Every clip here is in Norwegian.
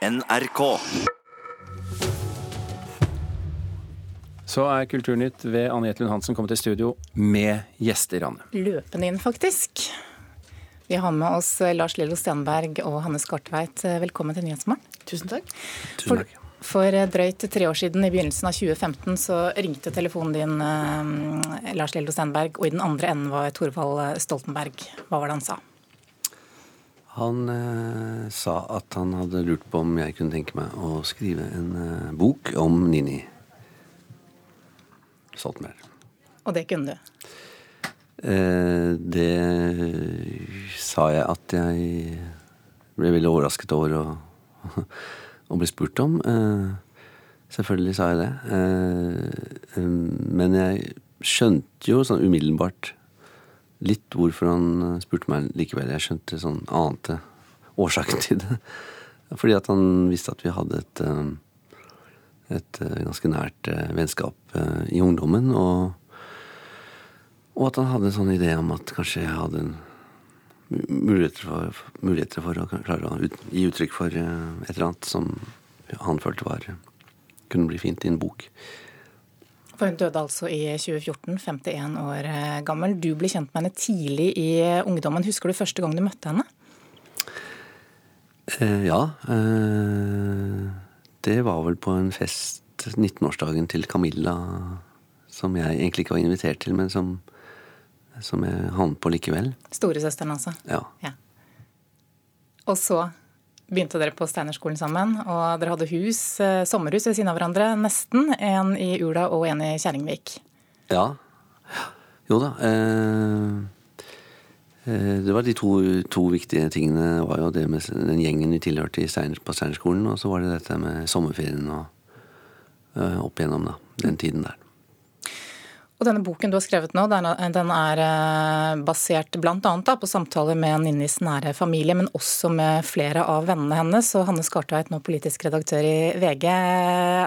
NRK. Så er Kulturnytt ved Anne Jetlund Hansen kommet til studio med gjester, Anne. Løpende inn, faktisk. Vi har med oss Lars Lillo Stenberg og Hanne Skartveit. Velkommen til Nyhetsmorgen. Tusen takk. For, for drøyt tre år siden, i begynnelsen av 2015, så ringte telefonen din, eh, Lars Lillo Stenberg, og i den andre enden var Torvald Stoltenberg. Hva var det han sa? Han eh, sa at han hadde lurt på om jeg kunne tenke meg å skrive en eh, bok om Nini Stoltenberg. Og det kunne du? Eh, det sa jeg at jeg ble veldig overrasket over å, å bli spurt om. Eh, selvfølgelig sa jeg det. Eh, um, men jeg skjønte jo sånn umiddelbart litt hvorfor han spurte meg likevel. Jeg skjønte sånn ante årsaken til det. Fordi at han visste at vi hadde et, et ganske nært vennskap i ungdommen. Og, og at han hadde en sånn idé om at kanskje jeg hadde muligheter for, muligheter for å klare å ut, gi uttrykk for et eller annet som han følte var kunne bli fint i en bok. For hun døde altså i 2014, 51 år gammel. Du ble kjent med henne tidlig i ungdommen. Husker du første gang du møtte henne? Eh, ja. Eh, det var vel på en fest, 19-årsdagen til Camilla, som jeg egentlig ikke var invitert til, men som, som jeg havnet på likevel. Storesøsteren, altså? Ja. ja. Og så begynte dere på Steinerskolen sammen, og dere hadde hus, sommerhus ved siden av hverandre, nesten. En i Ula og en i Kjerringvik. Ja. Jo da. Eh, det var de to, to, viktige tingene. var jo det med den gjengen vi tilhørte på Steinerskolen, og så var det dette med sommerferien og opp igjennom da, den tiden der. Og denne boken du har skrevet nå, den er basert bl.a. på samtaler med Ninnis nære familie, men også med flere av vennene hennes. Og Hanne Skartveit, nå politisk redaktør i VG.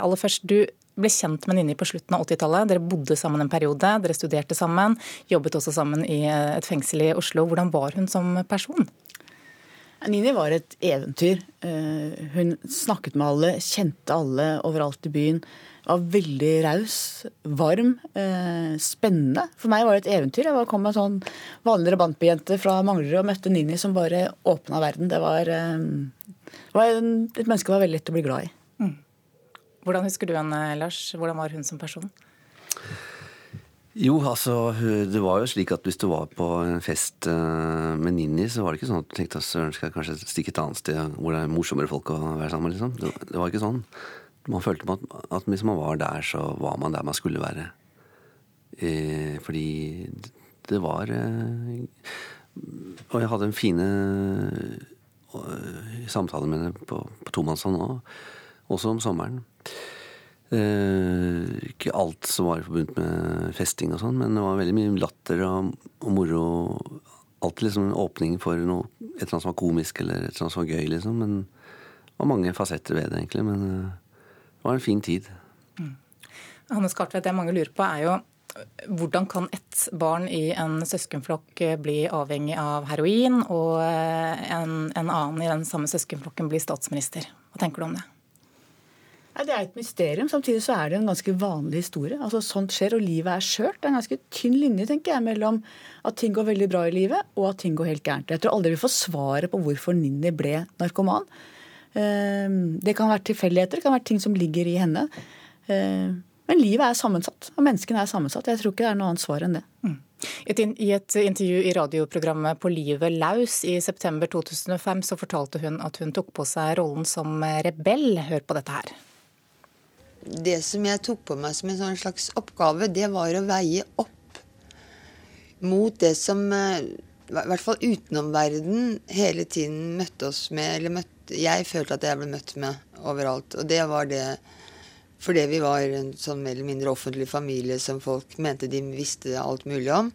Aller først, du ble kjent med Ninni på slutten av 80-tallet. Dere bodde sammen en periode, dere studerte sammen, jobbet også sammen i et fengsel i Oslo. Hvordan var hun som person? Nini var et eventyr. Hun snakket med alle, kjente alle overalt i byen. Var veldig raus, varm, spennende. For meg var det et eventyr. Jeg kom med en sånn vanlig drabantbyjente fra Manglerud og møtte Nini som bare åpna verden. Det var, eh, var et menneske det var veldig lett å bli glad i. Mm. Hvordan husker du henne, Lars? Hvordan var hun som person? Jo, altså, det var jo slik at hvis du var på en fest med Ninni, så var det ikke sånn at du tenkte at søren skal jeg kanskje stikke et annet sted hvor det er morsommere folk å være sammen med, liksom. Det, det var ikke sånn. Man følte at, at hvis man var der, så var man der man skulle være. Eh, fordi det var eh, Og jeg hadde en fine eh, samtale med henne på, på tomannshånd òg, også om sommeren. Eh, ikke alt som var forbundet med festing og sånn, men det var veldig mye latter og, og moro. Alltid liksom en åpning for noe, et eller annet som var komisk eller et eller annet som var gøy, liksom. Men det var mange fasetter ved det, egentlig. Men uh, det var en fin tid. Mm. Hanne Skartvedt, det mange lurer på er jo hvordan kan ett barn i en søskenflokk bli avhengig av heroin, og en, en annen i den samme søskenflokken bli statsminister? Hva tenker du om det? Det er et mysterium. Samtidig så er det en ganske vanlig historie. Altså Sånt skjer, og livet er skjørt. Det er en ganske tynn linje tenker jeg, mellom at ting går veldig bra i livet, og at ting går helt gærent. Jeg tror aldri vi får svaret på hvorfor Ninni ble narkoman. Det kan være tilfeldigheter, det kan være ting som ligger i henne. Men livet er sammensatt, og menneskene er sammensatt. Jeg tror ikke det er noe annet svar enn det. Mm. I et intervju i radioprogrammet På livet laus i september 2005 så fortalte hun at hun tok på seg rollen som rebell. Hør på dette her det som jeg tok på meg som en sånn slags oppgave, det var å veie opp mot det som i hvert fall utenomverden hele tiden møtte oss med Eller møtte, jeg følte at jeg ble møtt med overalt. Og det var det fordi vi var en sånn mer eller mindre offentlig familie som folk mente de visste alt mulig om.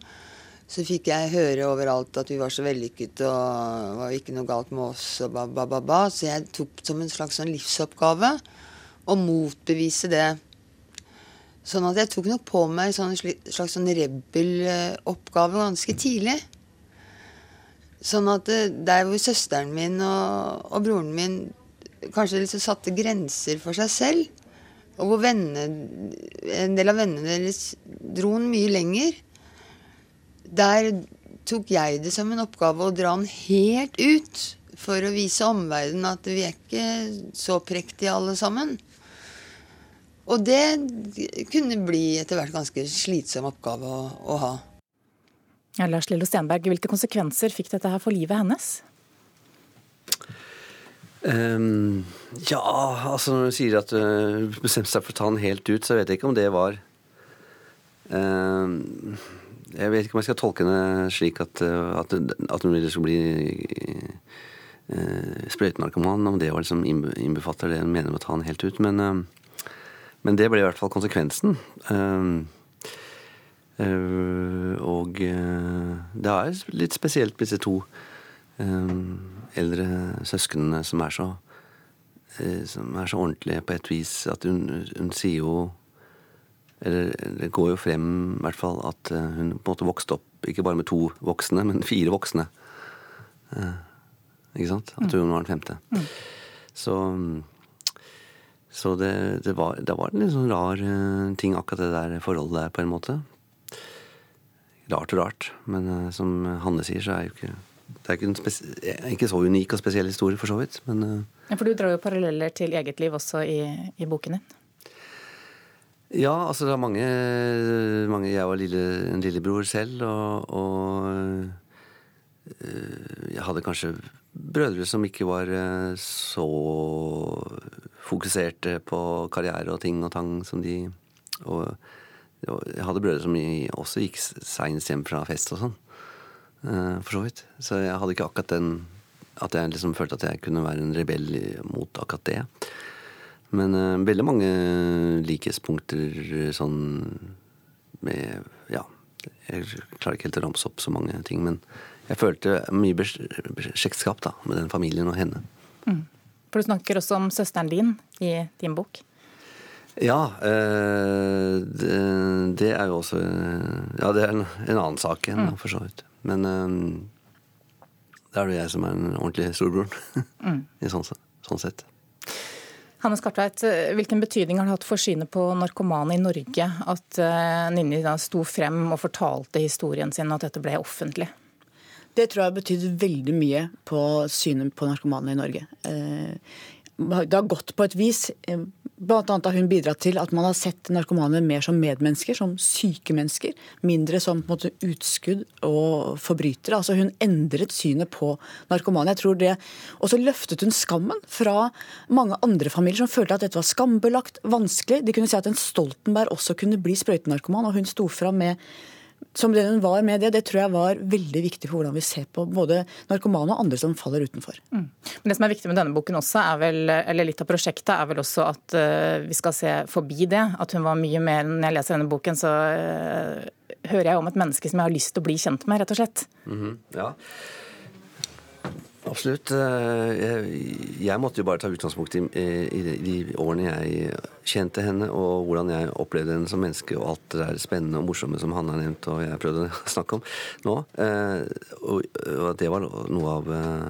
Så fikk jeg høre overalt at vi var så vellykket og var ikke noe galt med oss og ba, ba, ba, ba. Så jeg tok som en slags sånn livsoppgave å motbevise det. Sånn at jeg tok nok på meg en slags sånn rebel-oppgave ganske tidlig. Sånn at der hvor søsteren min og, og broren min kanskje liksom satte grenser for seg selv. Og hvor vennene, en del av vennene deres dro den mye lenger. Der tok jeg det som en oppgave å dra den helt ut for å vise omverdenen at vi er ikke så prektige alle sammen. Og det kunne bli etter hvert ganske slitsom oppgave å, å ha. Ja, Lars Lillo Stenberg, hvilke konsekvenser fikk dette her for livet hennes? Um, ja, altså når du sier at du bestemte seg for å ta den helt ut, så vet jeg ikke om det var um, Jeg vet ikke om jeg skal tolke det slik at, at, at hun ville bli uh, sprøytenarkoman, om det var liksom innbefatter det hun mener med å ta den helt ut. Men, um, men det ble i hvert fall konsekvensen. Uh, og det er litt spesielt med disse to eldre søsknene som er så eh, som er så ordentlige på et vis at hun, hun sier jo Eller det går jo frem i hvert fall at eh, hun på en måte vokste opp ikke bare med to voksne, men fire voksne. Eh, ikke sant? At hun var den femte. Mm. Så, så det, det, var, det var en litt sånn rar ting, akkurat det der forholdet der, på en måte. Rart og rart. Men som Hanne sier, så er jo ikke det er ikke, en ikke så unik og spesiell historie, for så vidt. Men, uh, ja, for du drar jo paralleller til eget liv også i, i boken din? Ja, altså det er mange, mange Jeg var lille, en lillebror selv, og, og uh, jeg hadde kanskje brødre som ikke var uh, så fokuserte på karriere og ting og tang som de Og jeg hadde brødre som også gikk seinest hjem fra fest og sånn. Eh, for så vidt. Så jeg hadde ikke akkurat den At jeg liksom følte at jeg kunne være en rebell mot akkurat det. Men uh, veldig mange likhetspunkter sånn med Ja, jeg klarer ikke helt å ramse opp så mange ting, men jeg følte mye slektskap da, med den familien og henne. Mm. For du snakker også om søsteren din i din bok? Ja, øh, det, det, er jo også Ja, det er en, en annen sak enn mm. for så vidt. Men det da er det jeg som er den ordentlige storebroren. Mm. I sånn, sånn, sett. Hanne Skartveit, hvilken betydning har det hatt for synet på narkomane i Norge at Ninni da sto frem og fortalte historien sin, og at dette ble offentlig? Det tror jeg har betydd veldig mye på synet på narkomane i Norge. Det har gått på et vis Blant annet har hun bidratt til at man har sett narkomane mer som medmennesker, som syke mennesker. Mindre som måte utskudd og forbrytere. Altså Hun endret synet på narkomane. Og så løftet hun skammen fra mange andre familier som følte at dette var skambelagt, vanskelig. De kunne si at en Stoltenberg også kunne bli sprøytenarkoman, og hun sto fram med som det hun var med det, det tror jeg var veldig viktig for hvordan vi ser på både narkomane og andre som faller utenfor. Mm. Men Det som er viktig med denne boken også, er vel, eller litt av prosjektet, er vel også at uh, vi skal se forbi det. At hun var mye mer Når jeg leser denne boken, så uh, hører jeg om et menneske som jeg har lyst til å bli kjent med, rett og slett. Mm -hmm. Ja. Absolutt. Eh, jeg måtte jo bare ta utgangspunkt i de årene jeg kjente henne, og hvordan jeg opplevde henne som menneske, og alt det der spennende og morsomme som Hanne har nevnt, og jeg prøvde å snakke om nå. Eh, og det var noe av eh,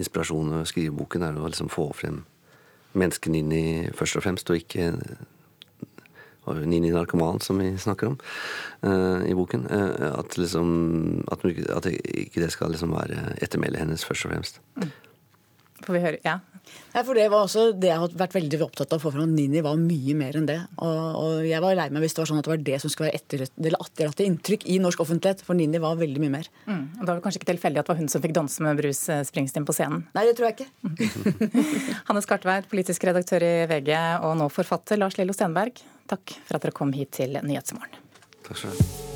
inspirasjonen ved skriveboken, er å liksom få frem menneskene inn i først og fremst, og ikke Nini narkoman, som vi snakker om uh, i boken. Uh, at, liksom, at, at, ikke det skal liksom være ettermælet hennes, først og fremst. Mm. Får vi høre? Ja. Nei, for Det var også det jeg har vært veldig opptatt av å få fram. Nini var mye mer enn det. Og, og, jeg var lei meg hvis det var sånn at det var det som skulle være etterlatte inntrykk i norsk offentlighet. For Nini var veldig mye mer. Mm. Og Da var det kanskje ikke tilfeldig at det var hun som fikk danse med Bruce Springsteen på scenen? Nei, det tror jeg ikke. Hanne Skartveit, politisk redaktør i VG og nå forfatter Lars Lillo Stenberg. Takk for at dere kom hit til Nyhetsmorgen. Takk skal du ha.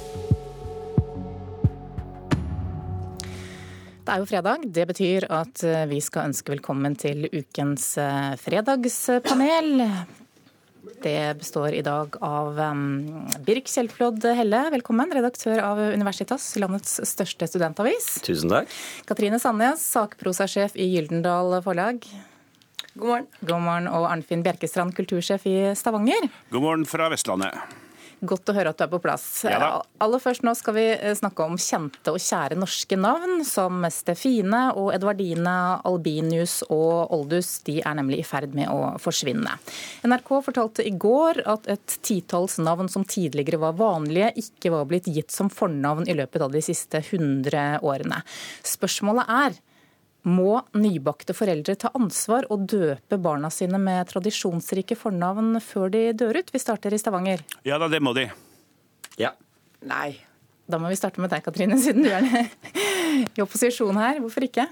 Det er jo fredag. Det betyr at eh, vi skal ønske velkommen til ukens eh, fredagspanel. Det består i dag av um, Birk Kjellflod Helle, velkommen. Redaktør av Universitas, landets største studentavis. Tusen takk. Katrine Sandnes, sakprosasjef i Gyldendal Forlag. God morgen. God morgen. Og Arnfinn Bjerkestrand, kultursjef i Stavanger. God morgen fra Vestlandet. Godt å høre at du er på plass. Ja, Aller først nå skal vi eh, snakke om kjente og kjære norske navn, som Stefine og Edvardine, Albinius og Oldus. De er nemlig i ferd med å forsvinne. NRK fortalte i går at et titalls navn som tidligere var vanlige, ikke var blitt gitt som fornavn i løpet av de siste 100 årene. Spørsmålet er må nybakte foreldre ta ansvar og døpe barna sine med tradisjonsrike fornavn før de dør ut? Vi starter i Stavanger. Ja da, det må de. Ja. Nei. Da må vi starte med deg, Katrine, siden du er i opposisjon her. Hvorfor ikke?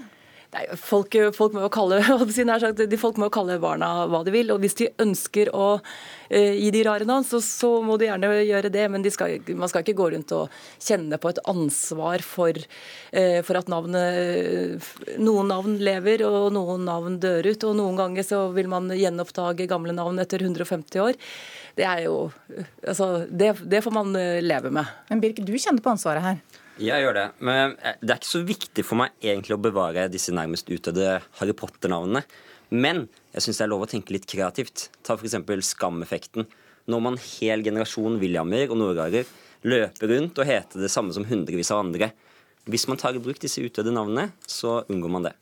Nei, folk, folk, må kalle, folk, må kalle, barna hva de vil. og Hvis de ønsker å uh, gi de rare navn, så, så, må de gjerne gjøre det. Men de skal, man skal ikke gå rundt og kjenne på et ansvar for, uh, for at navnet, noen navn lever og noen navn dør ut. Og noen ganger så vil man gjenoppdage gamle navn etter 150 år. Det er jo altså, det, det får man eh, leve med. Men Birk, du kjenner på ansvaret her? Jeg gjør det. Men eh, det er ikke så viktig for meg egentlig å bevare disse nærmest utdødde Harry Potter-navnene. Men jeg syns det er lov å tenke litt kreativt. Ta f.eks. skam-effekten. Når man hel generasjon Williamer og nordarer løper rundt og heter det samme som hundrevis av andre. Hvis man tar i bruk disse utdødde navnene, så unngår man det.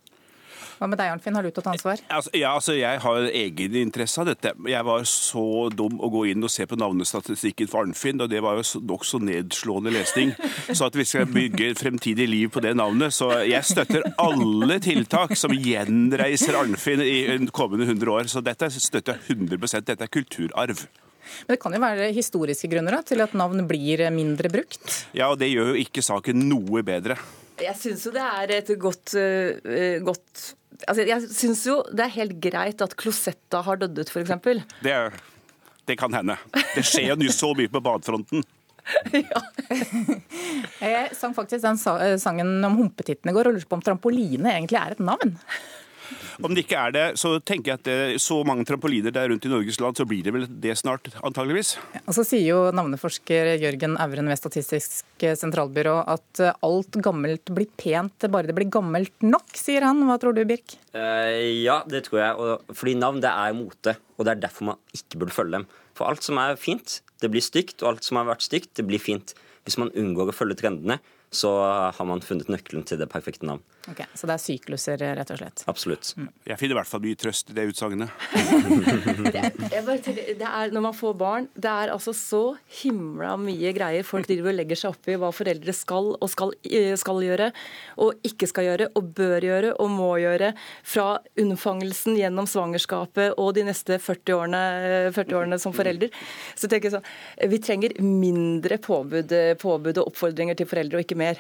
Hva med deg, Arnfinn? Har du tatt ansvar? Altså, ja, altså, Jeg har egen interesse av dette. Jeg var så dum å gå inn og se på navnestatistikken for Arnfinn, og det var jo nokså nedslående lesning. Så at vi skal bygge fremtidig liv på det navnet. Så jeg støtter alle tiltak som gjenreiser Arnfinn i kommende 100 år. Så dette støtter jeg 100% Dette er kulturarv. Men det kan jo være historiske grunner da, til at navn blir mindre brukt? Ja, og det gjør jo ikke saken noe bedre. Jeg syns jo det er et godt, uh, godt altså Jeg syns jo det er helt greit at Klosetta har dødd ut, f.eks. Det, det kan hende. Det skjer jo så mye på badefronten. ja. jeg sang faktisk den sangen om humpetittene i går og lurte på om trampoline egentlig er et navn. Om det ikke er det, så tenker jeg at det så mange trampoliner der rundt i Norges land, så blir det vel det snart, antageligvis. Ja, og Så sier jo navneforsker Jørgen Auren ved Statistisk sentralbyrå at eh, alt gammelt blir pent, bare det blir gammelt nok, sier han. Hva tror du, Birk? Uh, ja, det tror jeg. Og, fordi navn det er mote, og det er derfor man ikke burde følge dem. For alt som er fint, det blir stygt, og alt som har vært stygt, det blir fint. Hvis man unngår å følge trendene, så har man funnet nøkkelen til det perfekte navn. Ok, Så det er sykluser, rett og slett? Absolutt. Mm. Jeg finner i hvert fall mye trøst i det utsagnet. når man får barn, det er altså så himla mye greier folk driver og legger seg opp i hva foreldre skal og skal, eh, skal, gjøre, og ikke skal gjøre, og bør gjøre og må gjøre. Fra unnfangelsen gjennom svangerskapet og de neste 40 årene, 40 årene som forelder. Så tenker jeg sånn, Vi trenger mindre påbud, påbud og oppfordringer til foreldre, og ikke mer.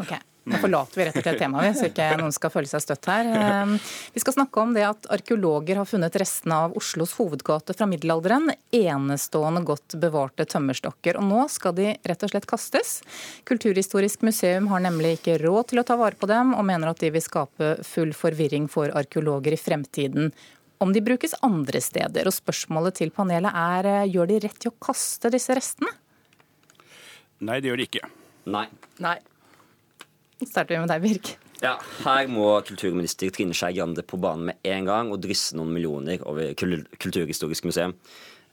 Ok, Nå forlater vi rett og slett temaet, så ikke noen skal føle seg støtt her. Ehm, vi skal snakke om det at arkeologer har funnet restene av Oslos hovedgate fra middelalderen. Enestående godt bevarte tømmerstokker. Og nå skal de rett og slett kastes. Kulturhistorisk museum har nemlig ikke råd til å ta vare på dem, og mener at de vil skape full forvirring for arkeologer i fremtiden om de brukes andre steder. Og spørsmålet til panelet er gjør de rett til å kaste disse restene? Nei, det gjør de ikke. Nei. Nei starter vi med deg, Birk. Ja, Her må kulturminister Trine Skei Grande på banen med en gang og drysse noen millioner over Kulturhistorisk museum.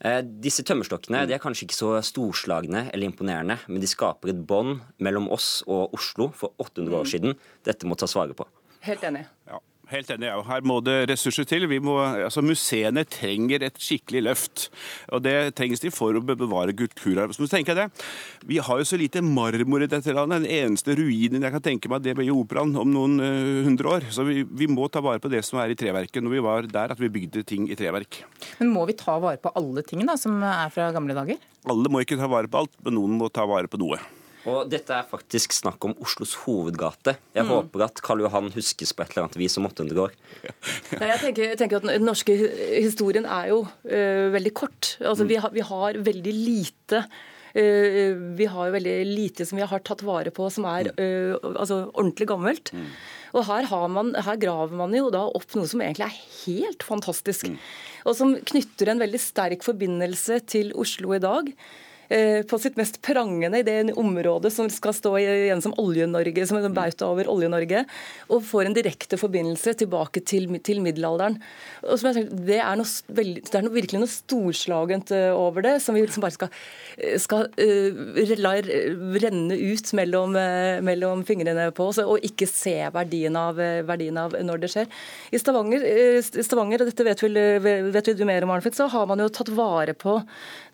Eh, disse tømmerstokkene de er kanskje ikke så storslagne eller imponerende, men de skaper et bånd mellom oss og Oslo for 800 år siden. Dette må tas vare på. Helt enig. Ja. Helt enig. Ja. Her må det ressurser til. Må, altså Museene trenger et skikkelig løft. Og Det trengs de for å bevare kulturarv. Så tenker jeg det. Vi har jo så lite marmor i dette landet. Den eneste ruinen jeg kan tenke meg, det blir Operaen om noen uh, hundre år. Så vi, vi, må ta vare på det som er i treverket. Når vi var der at vi bygde ting i treverk. Men må vi ta vare på alle ting da, som er fra gamle dager? Alle må ikke ta vare på alt, men noen må ta vare på noe. Og dette er faktisk snakk om Oslos hovedgate. Jeg mm. håper at Karl Johan huskes på et eller annet vis om 800 år. Ja, jeg, tenker, jeg, tenker, at Den norske historien er jo uh, veldig kort. Altså, mm. vi, har, vi, har, veldig lite uh, vi har veldig lite som vi har tatt vare på som er uh, altså, ordentlig gammelt. Mm. Og her, man, her, graver man jo da opp noe som egentlig er helt fantastisk. Mm. Og som knytter en veldig sterk forbindelse til Oslo i dag. Eh, på sitt mest prangende i det området som skal stå igjen som Olje-Norge, som en bauta over Olje-Norge, og får en direkte forbindelse tilbake til, til middelalderen. Og som jeg tenker, det, er noe, det er noe, virkelig noe storslagent eh, over det, som vi liksom bare skal, eh, skal uh, la renne ut mellom, uh, mellom fingrene på oss, og ikke se verdien av, verdien av når det skjer. I Stavanger, Stavanger og dette vet, vel, vet du mer om, Arnfrid, så har man jo tatt vare på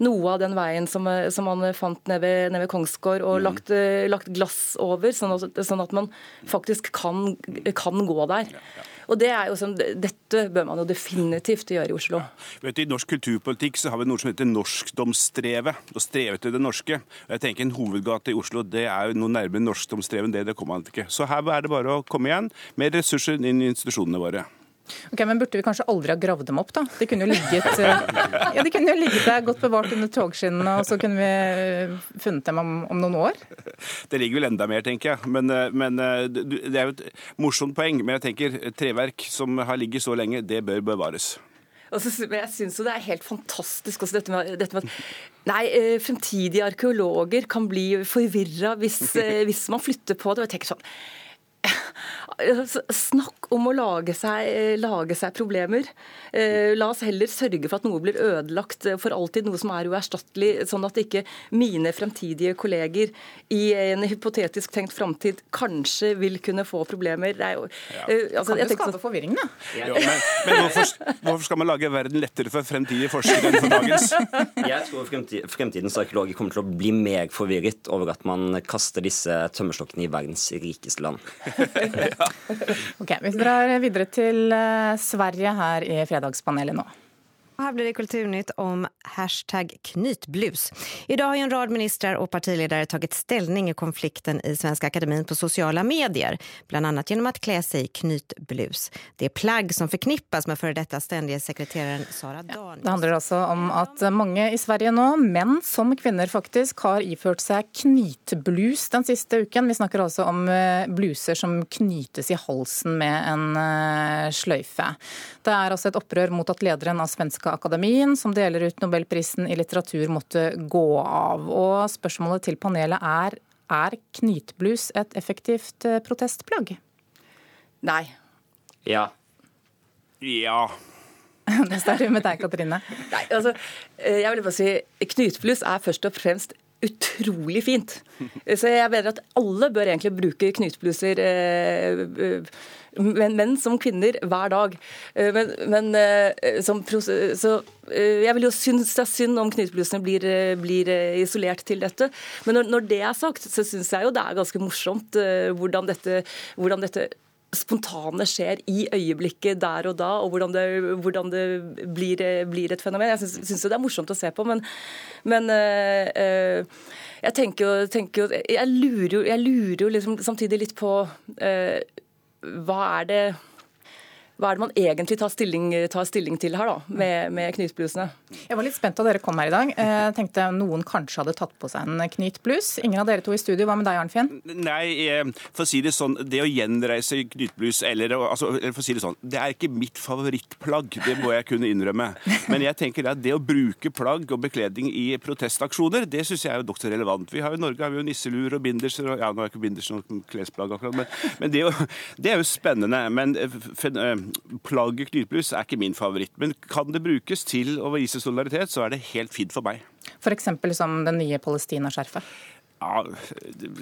noe av den veien som, som man fant nede ved, ned ved Kongsgård, og mm. lagt, lagt, glass over, sånn at, sånn at man faktisk kan, kan gå der. Og det er jo som, Dette bør man jo definitivt gjøre i Oslo. Ja. Vet du, I norsk kulturpolitikk så har vi noe som heter norskdomsstrevet. Og streve til det norske. Jeg tenker En hovedgate i Oslo det er jo noe nærmere norskdomsstrevet enn det. Det kommer man ikke. Så her er det bare å komme igjen med ressurser inn i institusjonene våre. Ok, Men burde vi kanskje aldri ha gravd dem opp, da? De kunne jo ligget, eh, ja, de kunne jo ligget der godt bevart under togskinnene, og så kunne vi eh, funnet dem om, om, noen år? Det ligger vel enda mer, tenker jeg. Men, eh, men, Det er jo et morsomt poeng. Men jeg tenker treverk som har ligget så lenge, det bør bevares. Altså, jeg syns jo det er helt fantastisk også dette med, dette med at nei, fremtidige arkeologer kan bli forvirra hvis, hvis, man flytter på det. og jeg tenker sånn Snakk om å lage seg, lage seg, problemer. Eh, la oss heller sørge for at noe blir ødelagt for alltid, noe som er uerstattelig, sånn at ikke mine fremtidige kolleger i en hypotetisk tenkt framtid kanskje vil kunne få problemer. Det er jo, ja. uh, altså, kan jo skape sånn, forvirring, da. Ja, men, men hvorfor, hvorfor, skal man lage verden lettere for fremtidige forskere enn for dagens? Jeg tror fremtidens arkeologer kommer til å bli mer forvirret over at man kaster disse tømmerstokkene i verdens rikeste land. Ok, Vi drar videre til eh, Sverige her i Fredagspanelet nå. Här blir det Kulturnytt om hashtag knytblus. Idag har en rad ministrar och partiledare tagit ställning i konflikten i Svenska Akademin på sociala medier. Bland annat genom att klä sig i knytblus. Det är plagg som förknippas med före detta ständige sekreteraren Sara Dan. Ja, det handlar alltså om att många i Sverige nå, menn som kvinner faktisk, har iført seg knytblus den siste uken. Vi snakker altså om eh, bluser som knytes i halsen med en eh, sløyfe. Det er altså et opprør mot at lederen av Svenska Akademien, som deler ut nobelprisen i litteratur, måtte gå av. Og spørsmålet til panelet er er knytblus et effektivt eh, protestplagg? Nei. Ja. Ja. Det starter med deg, Katrine. Nei, altså, eh, jeg vil bare si Knytblus er først og fremst utrolig fint. Så jeg mener at alle bør egentlig bruke knytbluser. Men, menn som kvinner hver dag. Eh, men, men eh, som, så eh, jeg vil jo synes det er synd om knytblusene blir, blir, isolert til dette. Men når, når det er sagt, så syns jeg jo det er ganske morsomt hvordan dette, hvordan dette spontane skjer i øyeblikket der og da, og hvordan det, hvordan det blir, blir, et fenomen. Jeg syns det er morsomt å se på, men, men øh, jeg tenker jo, tenker jo Jeg lurer jo, jeg lurer jo liksom samtidig litt på øh, hva er det hva er det man egentlig tar stilling, tar stilling til her, da, med, med, knytblusene? Jeg var litt spent da dere kom her i dag. Jeg eh, tenkte noen kanskje hadde tatt på seg en knytblus. Ingen av dere to i studio. Hva med deg, Arnfinn? Nei, eh, for å si det sånn, det å gjenreise knytblus, eller altså, for å si det sånn, det er ikke mitt favorittplagg. Det må jeg kunne innrømme. Men jeg tenker at det å bruke plagg og bekledning i protestaksjoner, det syns jeg er jo nokså relevant. Vi har jo i Norge har vi jo nisseluer og binderser, og ja, nå er ikke binderser noe klesplagg akkurat, men, men det, er jo, det, er jo, spennende. Men eh, plagget knytblus er ikke min favoritt. Men kan det brukes til å vise solidaritet, så er det helt fint for meg. F.eks. som det nye Palestina-skjerfet? Ja,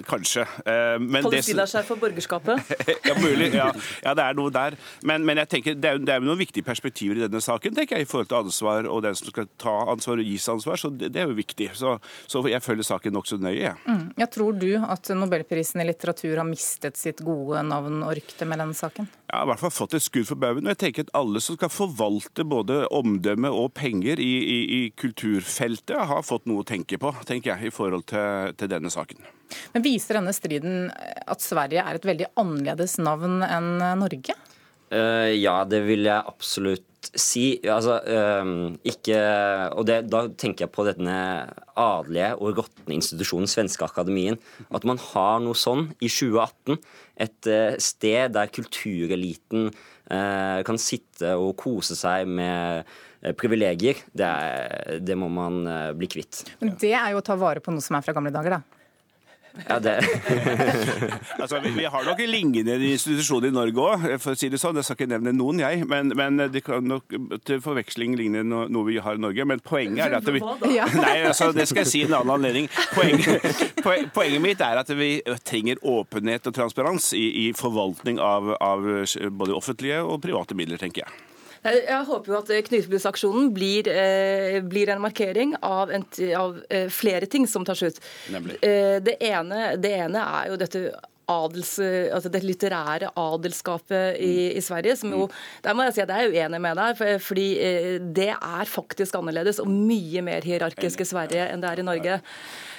kanskje. Eh, Palestinaskjerf for borgerskapet? ja, mulig. Ja. ja. det er noe der. Men, men jeg tenker, det er, det er noen viktige perspektiver i denne saken tenker jeg, i forhold til ansvar og den som skal ta ansvar og gis ansvar. Så det, det er jo viktig. Så, så jeg følger saken nokså nøye. Ja. Mm. ja, tror du at nobelprisen i litteratur har mistet sitt gode navn og rykte med denne saken? Ja, i hvert fall fått et skudd for baugen. Og jeg tenker at alle som skal forvalte både omdømme og penger i, i, i kulturfeltet, har fått noe å tenke på, tenker jeg, i forhold til, til denne denne saken. Men Viser denne striden at Sverige er et veldig annerledes navn enn Norge? Uh, ja, det vil jeg absolutt si altså, øhm, ikke, og det, Da tenker jeg på denne adelige og råtne institusjonen Svenske Akademien. At man har noe sånn i 2018. Et uh, sted der kultureliten uh, kan sitte og kose seg med uh, privilegier. Det, er, det, må man bli kvitt. Men det er jo å ta vare på noe som er fra gamle dager, da. Ja, det. altså, vi, vi, har nok lignende institusjoner i Norge òg, for å si det sånn. Jeg skal ikke nevne noen, jeg. Men, men det kan nok til forveksling ligne no, noe vi har i Norge. Men poenget er at vi Nei, altså, det skal jeg si i en annen anledning. Poenget, poenget, mitt er at vi trenger åpenhet og transparens i, i forvaltning av, av både offentlige og private midler, tenker jeg. Jeg håper jo at eh, Knyteblusaksjonen blir, eh, blir en markering av, en, av eh, flere ting som tar ut. Eh, det, ene, det ene er jo dette adels, altså det litterære adelskapet i, i, Sverige. som jo, Der må jeg si at jeg er uenig med deg, fordi det er faktisk annerledes og mye mer hierarkisk i Sverige enn det er i Norge.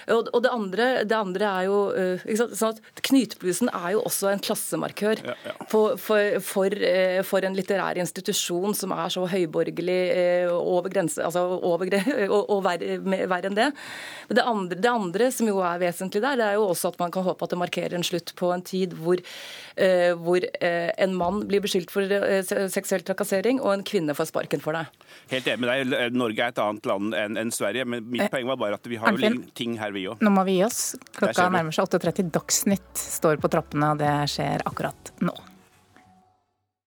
Og, og det, andre, det, andre, er jo uh, sånn at Knytblusen er jo også en klassemarkør ja, ja. For, for, for, uh, for, en litterær institusjon som er så høyborgerlig over grense, altså over, og, og verre, enn det. Men det andre, det andre, som jo er vesentlig der, det er jo også at man kan håpe at det markerer en slutt på en tid hvor, hvor en mann blir beskyldt for seksuell trakassering, og en kvinne får sparken for det. Helt enig med deg. Norge er et annet land enn en Sverige, men mitt poeng var bare at vi har jo ting her vi òg. Nå må vi gi oss. Klokka nærmer seg 8.30. Dagsnytt står på trappene, og det skjer akkurat nå.